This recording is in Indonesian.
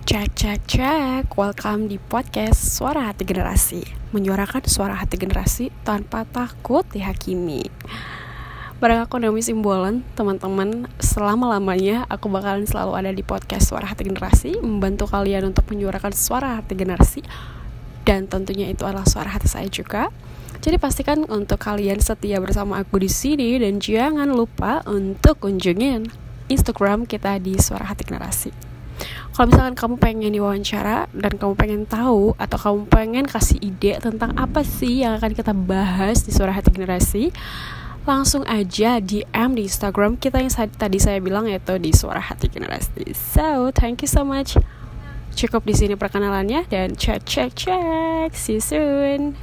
Cek cek cek, welcome di podcast Suara Hati Generasi. Menyuarakan suara hati generasi tanpa takut dihakimi. Barang aku Naomi Simbolan, teman-teman Selama-lamanya aku bakalan selalu ada di podcast Suara Hati Generasi Membantu kalian untuk menyuarakan suara hati generasi Dan tentunya itu adalah suara hati saya juga. Jadi pastikan untuk kalian setia bersama aku di sini dan jangan lupa untuk kunjungin Instagram kita di Suara Hati Generasi kalau misalkan kamu pengen diwawancara dan kamu pengen tahu atau kamu pengen kasih ide tentang apa sih yang akan kita bahas di suara hati generasi langsung aja DM di Instagram kita yang tadi saya bilang yaitu di suara hati generasi. So thank you so much. Cukup di sini perkenalannya dan cek cek cek see you soon